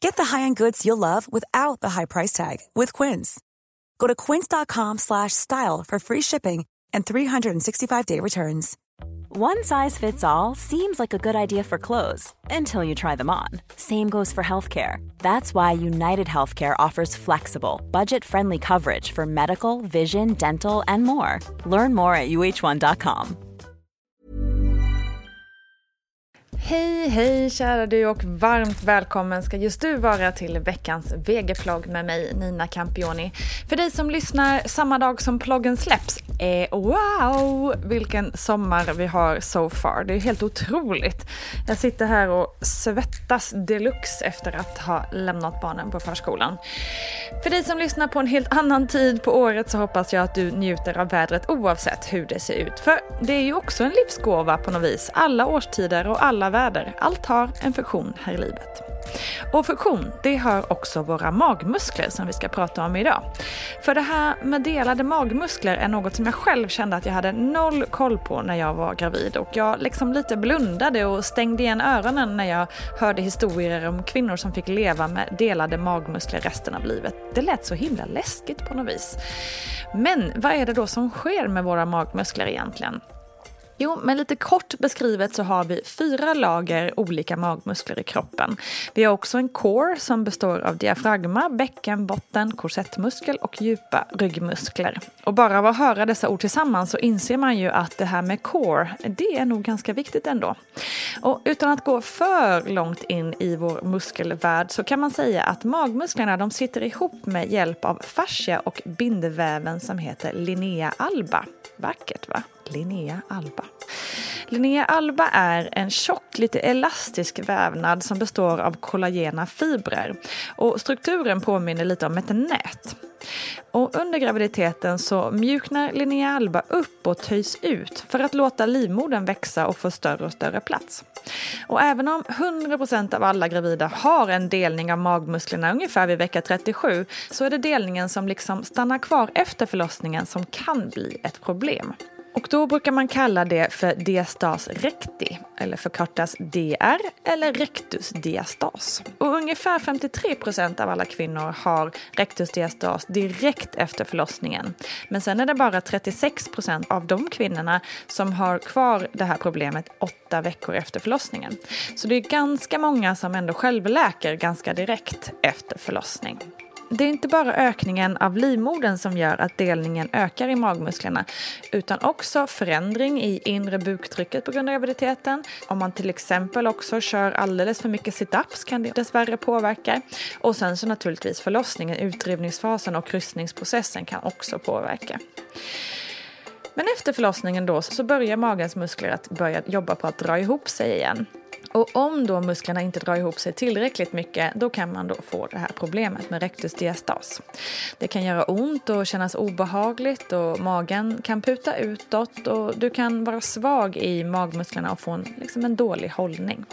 Get the high-end goods you'll love without the high price tag with Quince. Go to quince.com slash style for free shipping and 365-day returns. One size fits all seems like a good idea for clothes until you try them on. Same goes for healthcare. That's why United Healthcare offers flexible, budget-friendly coverage for medical, vision, dental, and more. Learn more at uh1.com. Hej, hej kära du och varmt välkommen ska just du vara till veckans vegeplogg med mig Nina Campioni. För dig som lyssnar samma dag som ploggen släpps, eh, wow vilken sommar vi har so far. Det är helt otroligt. Jag sitter här och svettas deluxe efter att ha lämnat barnen på förskolan. För dig som lyssnar på en helt annan tid på året så hoppas jag att du njuter av vädret oavsett hur det ser ut. För det är ju också en livsgåva på något vis. Alla årstider och alla väder. Allt har en funktion här i livet. Och funktion, det har också våra magmuskler som vi ska prata om idag. För det här med delade magmuskler är något som jag själv kände att jag hade noll koll på när jag var gravid och jag liksom lite blundade och stängde igen öronen när jag hörde historier om kvinnor som fick leva med delade magmuskler resten av livet. Det lät så himla läskigt på något vis. Men vad är det då som sker med våra magmuskler egentligen? Jo, men lite kort beskrivet så har vi fyra lager olika magmuskler i kroppen. Vi har också en core som består av diafragma, bäckenbotten, korsettmuskel och djupa ryggmuskler. Och bara av att höra dessa ord tillsammans så inser man ju att det här med core, det är nog ganska viktigt ändå. Och utan att gå för långt in i vår muskelvärld så kan man säga att magmusklerna de sitter ihop med hjälp av fascia och bindväven som heter linea alba. Vackert va? Linnea alba. Linnea alba är en tjock, lite elastisk vävnad som består av kollagena fibrer. Och strukturen påminner lite om ett nät. Och under graviditeten så mjuknar Linnea alba upp och töjs ut för att låta livmodern växa och få större och större plats. Och även om 100% av alla gravida har en delning av magmusklerna ungefär vid vecka 37 så är det delningen som liksom stannar kvar efter förlossningen som kan bli ett problem. Och då brukar man kalla det för diastas recti, eller förkortas DR, eller rectus diastas. Och ungefär 53 procent av alla kvinnor har rectus diastas direkt efter förlossningen. Men sen är det bara 36 procent av de kvinnorna som har kvar det här problemet åtta veckor efter förlossningen. Så det är ganska många som ändå självläker ganska direkt efter förlossning det är inte bara ökningen av livmodern som gör att delningen ökar i magmusklerna utan också förändring i inre buktrycket på grund av graviditeten. Om man till exempel också kör alldeles för mycket sit-ups kan det dessvärre påverka. Och sen så naturligtvis förlossningen, utdrivningsfasen och kryssningsprocessen kan också påverka. Men efter förlossningen då så börjar magens muskler att börja jobba på att dra ihop sig igen. Och om då musklerna inte drar ihop sig tillräckligt mycket då kan man då få det här problemet med rektusdiastas. Det kan göra ont och kännas obehagligt och magen kan puta utåt och du kan vara svag i magmusklerna och få en, liksom en dålig hållning.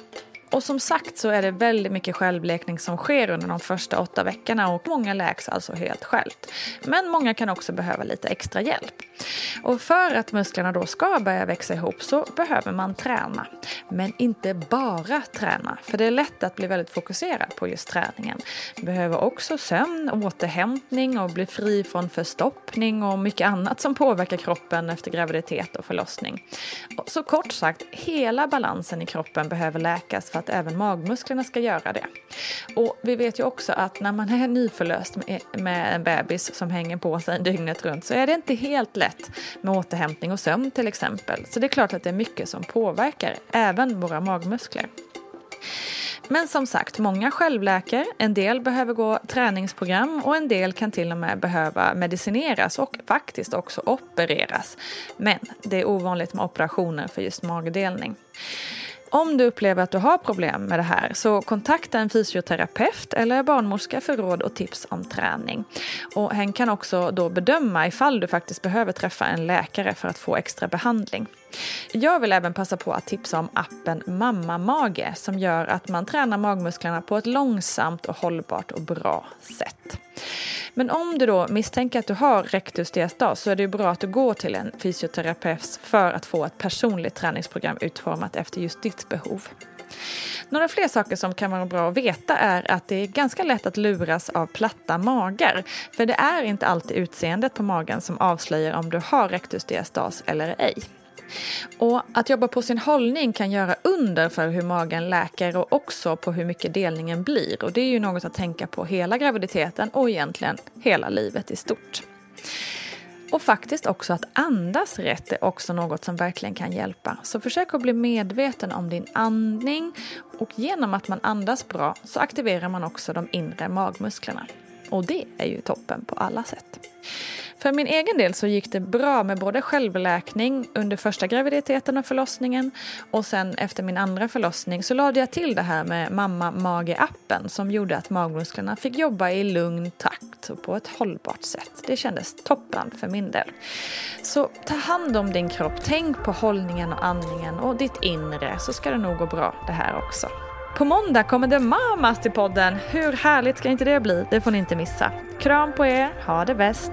Och som sagt så är det väldigt mycket självläkning som sker under de första åtta veckorna och många läks alltså helt självt. Men många kan också behöva lite extra hjälp. Och för att musklerna då ska börja växa ihop så behöver man träna. Men inte bara träna, för det är lätt att bli väldigt fokuserad på just träningen. Man behöver också sömn, återhämtning och bli fri från förstoppning och mycket annat som påverkar kroppen efter graviditet och förlossning. Så kort sagt, hela balansen i kroppen behöver läkas för att även magmusklerna ska göra det. Och vi vet ju också att när man är nyförlöst med en bebis som hänger på sig dygnet runt så är det inte helt lätt med återhämtning och sömn till exempel. Så det är klart att det är mycket som påverkar även våra magmuskler. Men som sagt, många självläker, en del behöver gå träningsprogram och en del kan till och med behöva medicineras och faktiskt också opereras. Men det är ovanligt med operationer för just magdelning. Om du upplever att du har problem med det här så kontakta en fysioterapeut eller barnmorska för råd och tips om träning. Och hen kan också då bedöma ifall du faktiskt behöver träffa en läkare för att få extra behandling. Jag vill även passa på att tipsa om appen Mamma Mage som gör att man tränar magmusklerna på ett långsamt och hållbart och bra sätt. Men om du då misstänker att du har rectus diastas så är det bra att du går till en fysioterapeut för att få ett personligt träningsprogram utformat efter just ditt behov. Några fler saker som kan vara bra att veta är att det är ganska lätt att luras av platta magar. För det är inte alltid utseendet på magen som avslöjar om du har rectus diastas eller ej. Och att jobba på sin hållning kan göra under för hur magen läker och också på hur mycket delningen blir. Och det är ju något att tänka på hela graviditeten och egentligen hela livet i stort. Och faktiskt också att andas rätt är också något som verkligen kan hjälpa. Så försök att bli medveten om din andning och genom att man andas bra så aktiverar man också de inre magmusklerna. Och det är ju toppen på alla sätt. För min egen del så gick det bra med både självläkning under första graviditeten och förlossningen och sen efter min andra förlossning så lade jag till det här med mamma mage-appen som gjorde att magmusklerna fick jobba i lugn takt och på ett hållbart sätt. Det kändes toppen för min del. Så ta hand om din kropp, tänk på hållningen och andningen och ditt inre så ska det nog gå bra det här också. På måndag kommer The Mamas till podden. Hur härligt ska inte det bli? Det får ni inte missa. Kram på er, ha det bäst!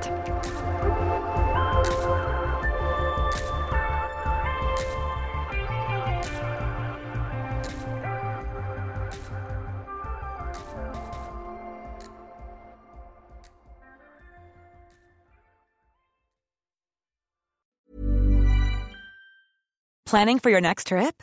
Planning for your next trip?